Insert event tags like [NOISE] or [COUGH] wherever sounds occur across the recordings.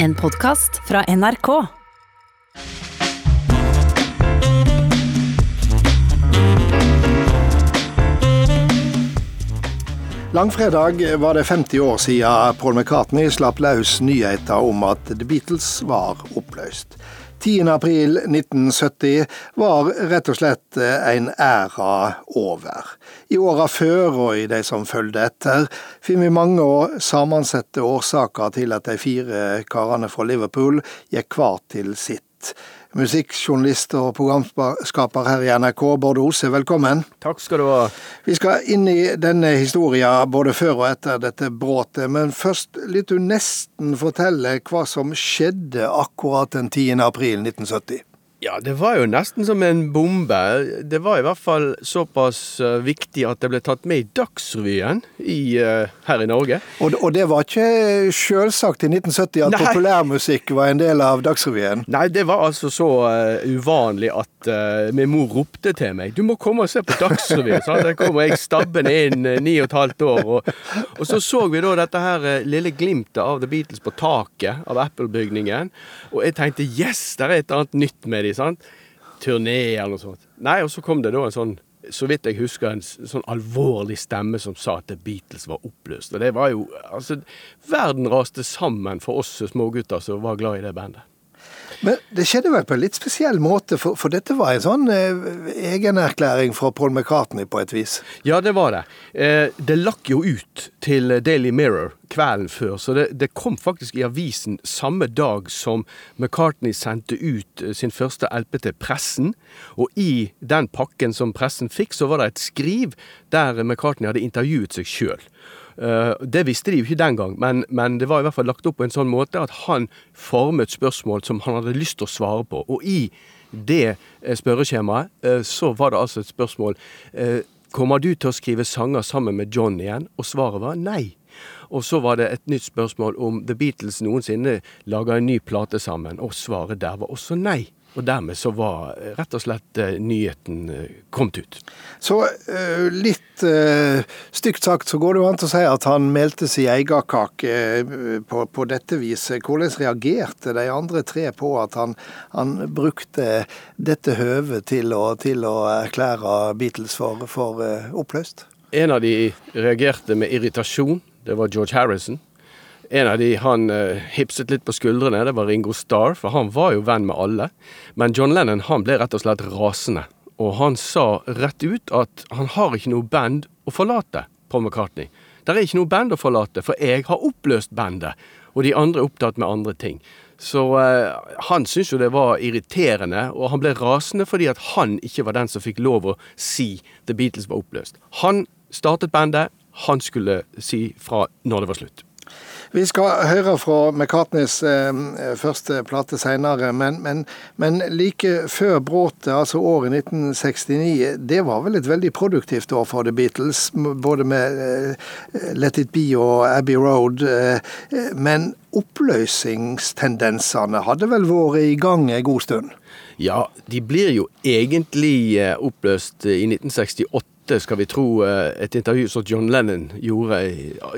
En podkast fra NRK. Langfredag var det 50 år siden Paul McCartney slapp løs nyheter om at The Beatles var oppløst. 10. april 1970 var rett og slett en æra over. I åra før og i de som følgde etter, finner vi mange og sammensette årsaker til at de fire karene fra Liverpool gikk hver til sitt musikkjournalist og programskaper her i NRK, Bård Ose, velkommen. Takk skal du ha. Vi skal inn i denne historien både før og etter dette bråtet, men først vil du nesten fortelle hva som skjedde akkurat den 10. april 1970. Ja, det var jo nesten som en bombe. Det var i hvert fall såpass uh, viktig at det ble tatt med i Dagsrevyen i, uh, her i Norge. Og, og, det var ikke selvsagt i 1970 at Nei. populærmusikk var en del av Dagsrevyen? Nei, det var altså så uh, uvanlig at min mor ropte til meg 'Du må komme og se på Dagsrevyen'. Så der kommer jeg stabbende inn ni og et halvt år. Og, og, så så vi da dette her lille glimtet av The Beatles på taket av Apple-bygningen. Og jeg tenkte 'yes, det er et annet nytt med det' de, sant. Turné eller noe sånt. Nei, og så kom det da en sånn så vidt jeg husker, en sånn alvorlig stemme som sa at The Beatles var oppløst. Og det var jo Altså, verden raste sammen for oss smågutter som var glad i det bandet. Men det skjedde vel på en litt spesiell måte, for, for dette var en sånn eh, egenerklæring fra Paul McCartney på et vis? Ja, det var det. Eh, det lakk jo ut til Daily Mirror kvelden før, så det, det, kom faktisk i avisen samme dag som McCartney sendte ut eh, sin første LP til pressen. Og i den pakken som pressen fikk, så var det et skriv der McCartney hadde intervjuet seg sjøl. Eh, det visste de jo ikke den gang, men, men, det var i hvert fall lagt opp på en sånn måte at han formet spørsmål som han hadde lyst til å svare på. Og i det eh, spørreskjemaet eh, så var det altså et spørsmål Kommer du til å skrive sanger sammen med John igjen? Og svaret var nei. Og så var det et nytt spørsmål om The Beatles noensinne lager en ny plate sammen, og svaret der var også nei. Og dermed så var eh, rett og slett eh, nyheten eh, kommet ut. Så litt stygt sagt så går det jo an til å si at han meldte sin egen kake på, på, dette viset. Hvordan reagerte de andre tre på at han, han brukte dette høvet til å, til å erklære Beatles for, for oppløst? En av de reagerte med irritasjon. Det var George Harrison. En av de han uh, hipset litt på skuldrene, det var Ringo Starr, for han var jo venn med alle. Men John Lennon han ble rett og slett rasende. Og han sa rett ut at han har ikke noe band å forlate, Paul McCartney. Det er ikke noe band å forlate, for jeg har oppløst bandet, og de andre er opptatt med andre ting. Så uh, han syntes jo det var irriterende, og han ble rasende fordi at han ikke var den som fikk lov å si The Beatles var oppløst. Han startet bandet, han skulle si fra når det var slutt. Vi skal høre fra McCartneys eh, første plate senere, men, men, men, like før bråtet, altså året 1969, det var vel et veldig produktivt år for The Beatles. Både med eh, Let It Be og Abbey Road. Eh, men oppløsningstendensene hadde vel vært i gang en god stund? Ja, de blir jo egentlig oppløst i 1968 dette skal vi tro eh, et intervju som John Lennon gjorde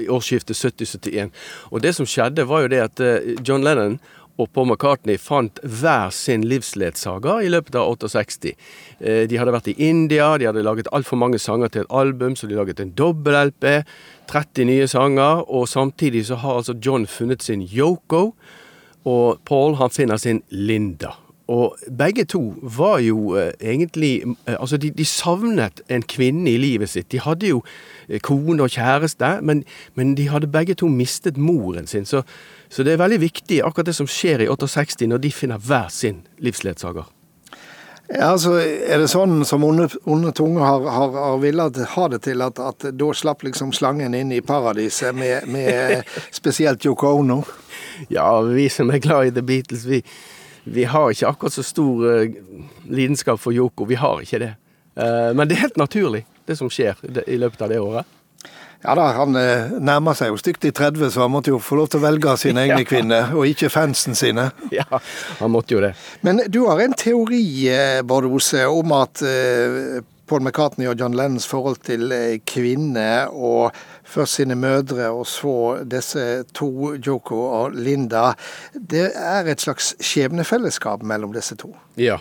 i årsskiftet 70-71. Og det som skjedde, var jo det at eh, John Lennon og Paul McCartney fant hver sin livsledsager i løpet av 68. Eh, de hadde vært i India, de hadde laget altfor mange sanger til et album, så de laget en dobbel-LP. 30 nye sanger, og samtidig så har altså John funnet sin Yoko, og Paul han finner sin Linda. Og begge to var jo eh, egentlig eh, Altså, de, de, savnet en kvinne i livet sitt. De hadde jo eh, kone og kjæreste, men, men de hadde begge to mistet moren sin. Så, så, det er veldig viktig, akkurat det som skjer i 68, når de finner hver sin livsledsager. Ja, altså, Er det sånn som onde, onde tunger har, har, har villet ha det til, at, at da slapp liksom slangen inn i paradiset med, med spesielt Yoko Ono? Ja, vi som er glad i The Beatles, vi vi har ikke akkurat så stor uh, lidenskap for Yoko. Vi har ikke det. Uh, men det er helt naturlig, det som skjer i løpet av det året. Ja da, han uh, nærmer seg jo stygt i 30, så han måtte jo få lov til å velge sine [LAUGHS] egne ja. kvinner, og ikke fansen sine. [LAUGHS] Ja, han måtte jo det. Men du har en teori, Bård Ose, om at Paul McCartney og John Lennons forhold til kvinner, og først sine mødre, og så disse to, Joko og Linda. Det er et slags skjebnefellesskap mellom disse to? Ja.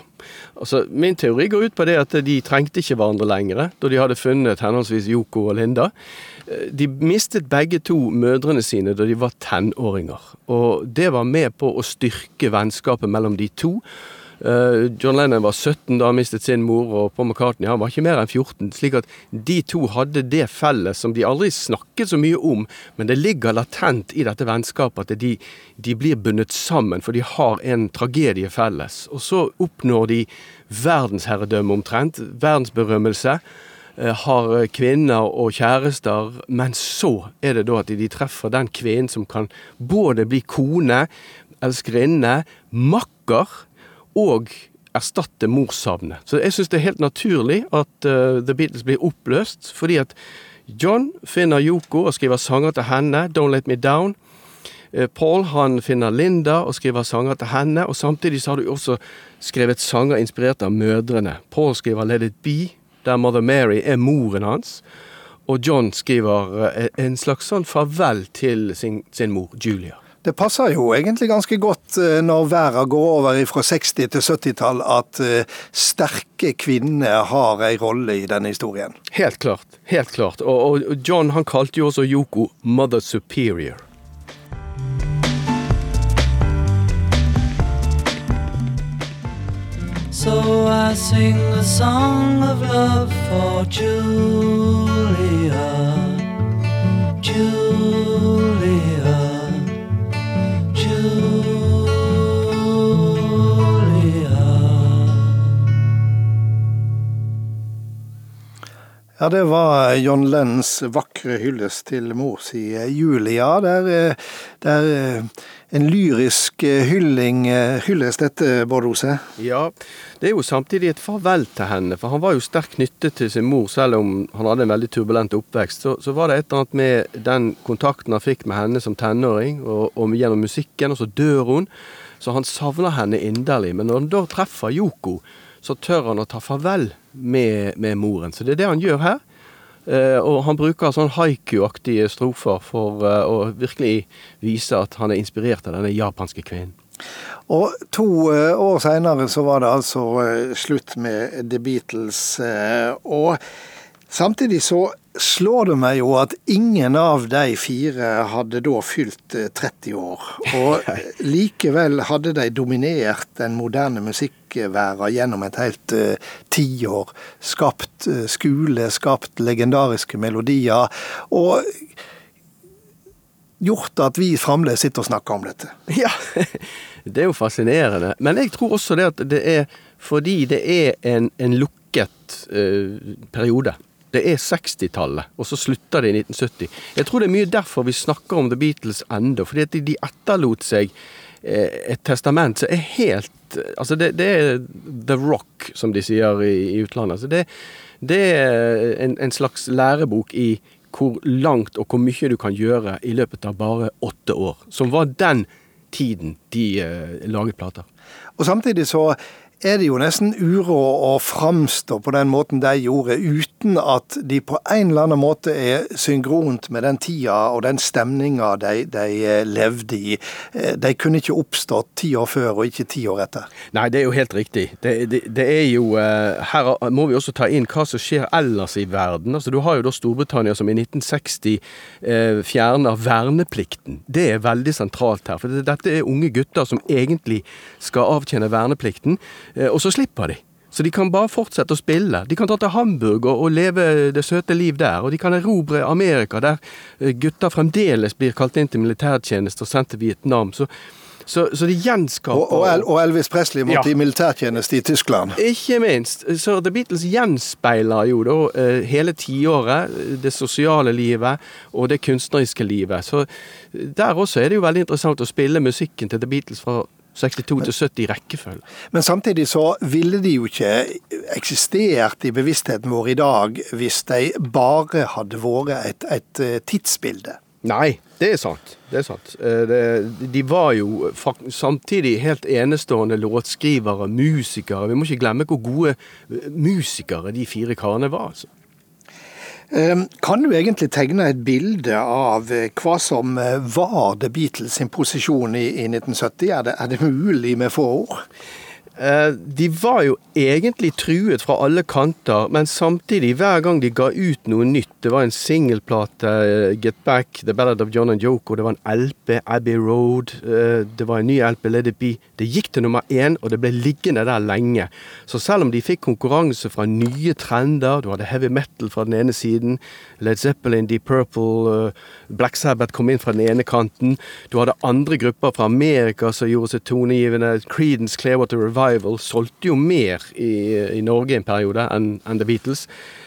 Altså, min teori går ut på det at de trengte ikke hverandre lenger, da de hadde funnet henholdsvis Joko og Linda. De mistet begge to mødrene sine da de var tenåringer. Og det var med på å styrke vennskapet mellom de to. Eh, John Lennon var 17 da han mistet sin mor, og Paul McCartney han var ikke mer enn 14. Slik at de to hadde det felles som de aldri snakket så mye om, men det ligger latent i dette vennskapet at de, de blir bundet sammen, for de har en tragedie felles. Og så oppnår de verdensherredømme omtrent, verdensberømmelse eh, har kvinner og kjærester, men så er det da at de treffer den kvinnen som kan både bli kone, elskerinne, makker og erstatte morssavnet. Så jeg syns det er helt naturlig at uh, The Beatles blir oppløst, fordi at John finner Yoko og skriver sanger til henne, 'Don't Let Me Down'. Uh, Paul han finner Linda og skriver sanger til henne, og samtidig så har du også skrevet sanger inspirert av mødrene. Paul skriver 'Let It Be', der Mother Mary er moren hans. Og John skriver uh, en slags sånn farvel til sin, sin mor, Julia. Det passer jo egentlig ganske godt eh, når verden går over fra 60- til 70-tall, at eh, sterke kvinner har ei rolle i denne historien. Helt klart. Helt klart. Og, John han kalte jo også Yoko 'Mother Superior'. So I sing a song of love for Julia. Ja, det var John Lennons vakre hyllest til mor si Julia. Der, der er en lyrisk hylling, hylles dette, Bård Ose? Ja, det er jo samtidig et farvel til henne. For han var jo sterkt knyttet til sin mor, selv om han hadde en veldig turbulent oppvekst. Så, så var det et eller annet med den kontakten han fikk med henne som tenåring, og, og gjennom musikken, og så dør hun. Så han savner henne inderlig. Men når han da treffer Yoko, så tør han å ta farvel med, med moren. Så det er det han gjør her. Uh, og han bruker sånn haiku-aktige strofer for uh, å virkelig vise at han er inspirert av denne japanske kvinnen. Og to uh, år seinere så var det altså slutt med The Beatles. og samtidig så slår det meg jo at ingen av de fire hadde da fylt 30 år. Og [LAUGHS] likevel hadde de dominert den moderne musikkverden gjennom et helt uh, tiår. Skapt uh, skole, skapt legendariske melodier. Og gjort at vi fremdeles sitter og snakker om dette. [LAUGHS] Ja, det er jo fascinerende. Men jeg tror også det at det er fordi det er en, en lukket uh, periode. Det er 60-tallet, og så slutter det i 1970. Jeg tror det er mye derfor vi snakker om The Beatles enda, fordi de etterlot seg eh, et testament som er helt Altså, det, det, er the rock, som de sier i, i utlandet. Altså det, det, er en, en, slags lærebok i hvor langt og hvor mye du kan gjøre i løpet av bare åtte år. Som var den tiden de uh, laget plater. Og samtidig så er det jo nesten uråd å framstå på den måten de gjorde, uten at de på en eller annen måte er synkront med den tida og den stemninga de, de, eh, levde i. Eh, de kunne ikke oppstått ti år før og ikke ti år etter. Nei, det er jo helt riktig. Det, det, det er jo eh, Her må vi også ta inn hva som skjer ellers i verden. Altså, Du har jo da Storbritannia som i 1960 eh, fjerner verneplikten. Det er veldig sentralt her. For dette er unge gutter som egentlig skal avtjene verneplikten. Eh, og så slipper de. Så de kan bare fortsette å spille. De kan ta til Hamburg og, og leve det søte liv der. Og de kan erobre Amerika, der eh, gutter fremdeles blir kalt inn til militærtjeneste og sendt til Vietnam. Så, så, så de gjenskaper og, og, og, Elvis Presley måtte ja. i militærtjeneste i Tyskland. Ikke minst. Så The Beatles gjenspeiler jo da uh, hele tiåret, det sosiale livet og det kunstneriske livet. Så der også er det jo veldig interessant å spille musikken til The Beatles fra 62 til 70 i rekkefølge. Men samtidig så ville de jo ikke eksistert i bevisstheten vår i dag hvis de bare hadde vært et, et eh, tidsbilde. Nei, Det er sant. det er sant. Eh, de var jo samtidig helt enestående låtskrivere, musikere. Vi må ikke glemme hvor gode eh, musikere de fire karene var. altså. Ehm, kan du egentlig tegne et bilde av eh, hva som var The Beatles sin posisjon i, 1970? Er det, er det mulig med få ord? Eh, de var jo egentlig truet fra alle kanter, men samtidig, hver gang de ga ut noe nytt Det var en singelplate, eh, Get Back, The Ballad of John and Yoko, det var en LP, Abbey Road, eh, det var en ny LP, Let It Be. Det gikk til nummer én, og det ble liggende der lenge. Så selv om de fikk konkurranse fra nye trender, du hadde heavy metal fra den ene siden, Led Zeppelin, Deep Purple, Black Sabbath kom inn fra den ene kanten, du hadde andre grupper fra Amerika som gjorde seg tonegivende, Creedence, Clearwater Revival Revival solgte jo mer i, i Norge en periode enn en The Beatles.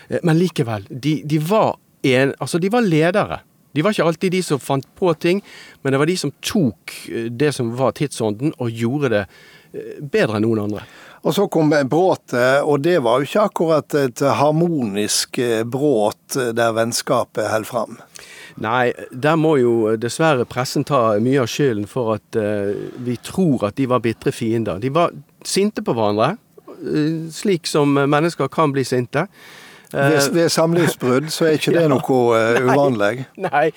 Eh, men likevel, de, de, var en, altså de var ledere. De var ikke alltid de som fant på ting, men det var de som tok eh, det som var tidsånden, og gjorde det eh, bedre enn noen andre. Og så kom bråtet, og det var jo ikke akkurat et harmonisk bråt der vennskapet holdt fram. Nei, der må jo dessverre pressen ta mye av skylden for at vi tror at de var bitre fiender. De var sinte på hverandre, uh, slik som mennesker kan bli sinte. Uh, ved, ved samlivsbrudd så er ikke det [LAUGHS] noe [LAUGHS] uvanlig? Nei,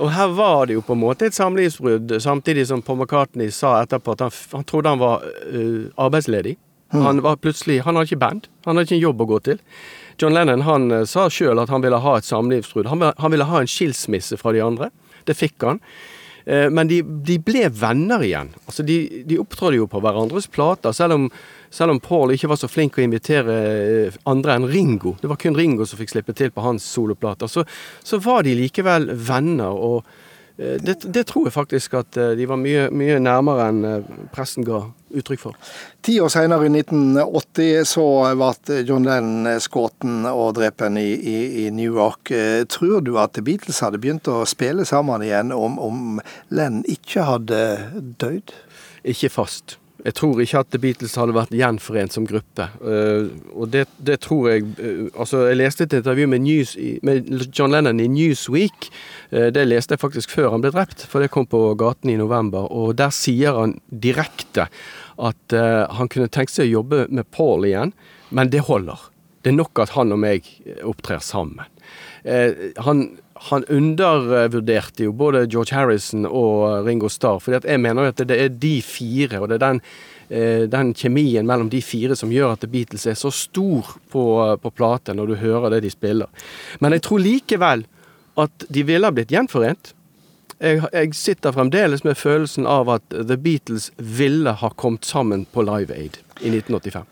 og her var det jo på en måte et samlivsbrudd, samtidig som Paul McCartney sa etterpå at han, han trodde han var arbeidsledig. Hmm. Han var plutselig, han hadde ikke band, han hadde ikke en jobb å gå til. John Lennon han eh, sa sjøl at han ville ha et samlivsbrudd. Han, han, ville ha en skilsmisse fra de andre. Det fikk han. Eh, men de, de ble venner igjen. Altså de, de opptrådte jo på hverandres plater, selv om, selv om Paul ikke var så flink å invitere eh, andre enn Ringo. Det var kun Ringo som fikk slippe til på hans soloplater. Så, så var de likevel venner. og det, det, tror jeg faktisk at de var mye, mye nærmere enn pressen ga uttrykk for. Ti år senere, i 1980, så ble John Lennon skutt og drept i, i, i, New York. Eh, tror du at Beatles hadde begynt å spille sammen igjen om, om Lennon ikke hadde dødd? Ikke fast. Jeg tror ikke at The Beatles hadde vært gjenforent som gruppe. Uh, og det, det, tror jeg uh, Altså, jeg leste et intervju med, News, med John Lennon i Newsweek. Uh, det leste jeg faktisk før han ble drept, for det kom på gaten i november. Og der sier han direkte at han kunne tenkt seg å jobbe med Paul igjen, men det holder. Det er nok at han og meg opptrer sammen. Eh, han, han, undervurderte jo både George Harrison og Ringo Starr, for jeg mener jo at det er de fire, og det er den, eh, den kjemien mellom de fire som gjør at The Beatles er så stor på, på plate når du hører det de spiller. Men jeg tror likevel at de ville ha blitt gjenforent jeg, jeg, sitter fremdeles med følelsen av at The Beatles ville ha kommet sammen på Live Aid i 1985.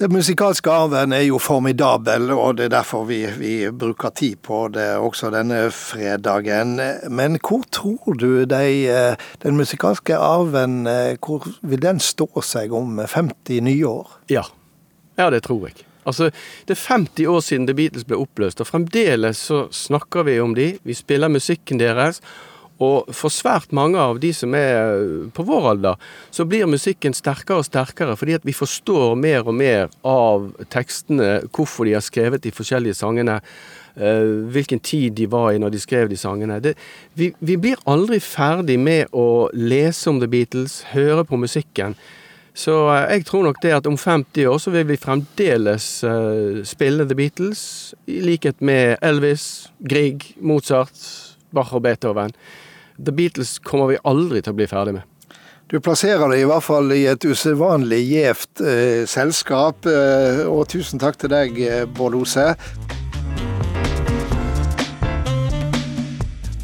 Det musikalske arven er jo formidabel, og det er derfor vi, vi, bruker tid på det også denne fredagen. Men hvor tror du de, eh, den musikalske arven eh, hvor vil den stå seg om 50 nye år? Ja, ja det tror jeg. Altså, Det er 50 år siden The Beatles ble oppløst, og fremdeles så snakker vi om de. Vi spiller musikken deres. Og for svært mange av de som er på vår alder, så blir musikken sterkere og sterkere fordi at vi forstår mer og mer av tekstene, hvorfor de har skrevet de forskjellige sangene. Uh, hvilken tid de var i når de skrev de sangene. Det, vi, vi, blir aldri ferdig med å lese om The Beatles, høre på musikken. Så uh, jeg tror nok det at om 50 år så vil vi fremdeles spille The Beatles, i likhet med Elvis, Grieg, Mozart, Bach og Beethoven. The Beatles kommer vi aldri til å bli ferdig med. Du plasserer det i hvert fall i et usedvanlig gjevt eh, selskap. Eh, og tusen takk til deg, eh, Bård Ose.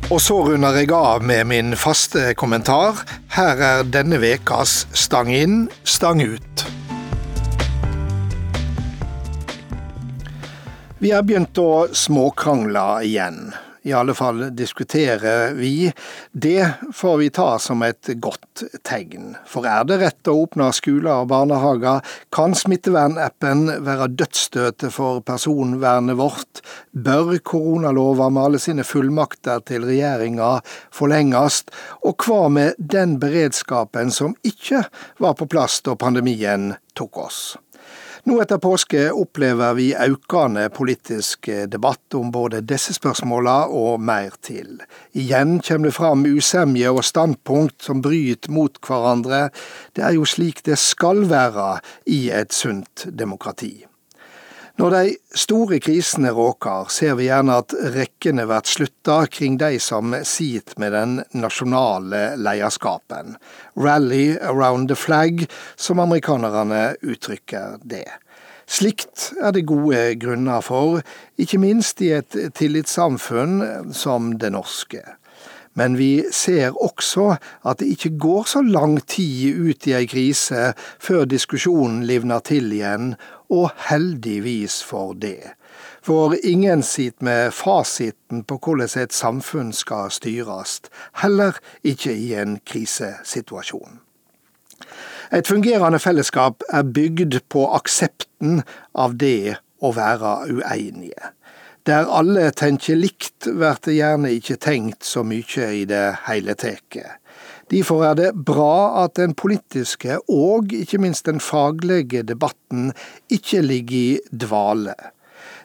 Og så runder jeg av med min faste kommentar. Her er denne vekas Stang inn, stang ut. Vi har begynt å småkrangle igjen i alle fall diskuterer vi. Det får vi ta som et godt tegn. For er det rett å åpne skoler og barnehager, kan smittevernappen være dødsstøtet for personvernet vårt. Bør koronalova med alle sine fullmakter til regjeringa forlenges? Og hva med den beredskapen som ikke var på plass da pandemien tok oss? Nå etter påske opplever vi økende politisk debatt om både disse spørsmåla og mer til. Igjen kommer det fram usemje og standpunkt som bryter mot hverandre. Det er jo slik det skal være i et sunt demokrati. Når de store krisene råker, ser vi gjerne at rekkene blir slutta kring de som sitter med den nasjonale lederskapen. Rally around the flag, som amerikanerne uttrykker det. Slikt er det gode grunner for, ikke minst i et tillitssamfunn som det norske. Men vi ser også at det ikke går så lang tid ut i ei krise før diskusjonen livner til igjen, og heldigvis for det. For ingen sitter med fasiten på hvordan et samfunn skal styres, heller ikke i en krisesituasjon. Et fungerende fellesskap er bygd på aksepten av det å være uenige. Der alle tenker likt, blir det gjerne ikke tenkt så mye i det hele tatt. Derfor er det bra at den politiske og ikke minst den faglige debatten ikke ligger i dvale.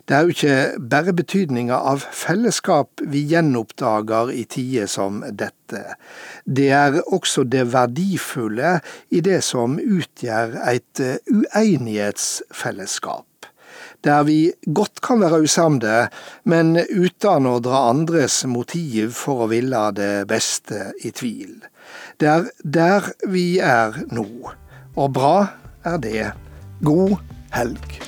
Det er jo ikke bare betydninga av fellesskap vi gjenoppdager i tider som dette. Det er også det verdifulle i det som utgjør et uenighetsfellesskap der vi godt kan være usamde, men uten å dra andres motiv for å ville det beste i tvil. Det er der vi er nå, og bra er det. God helg.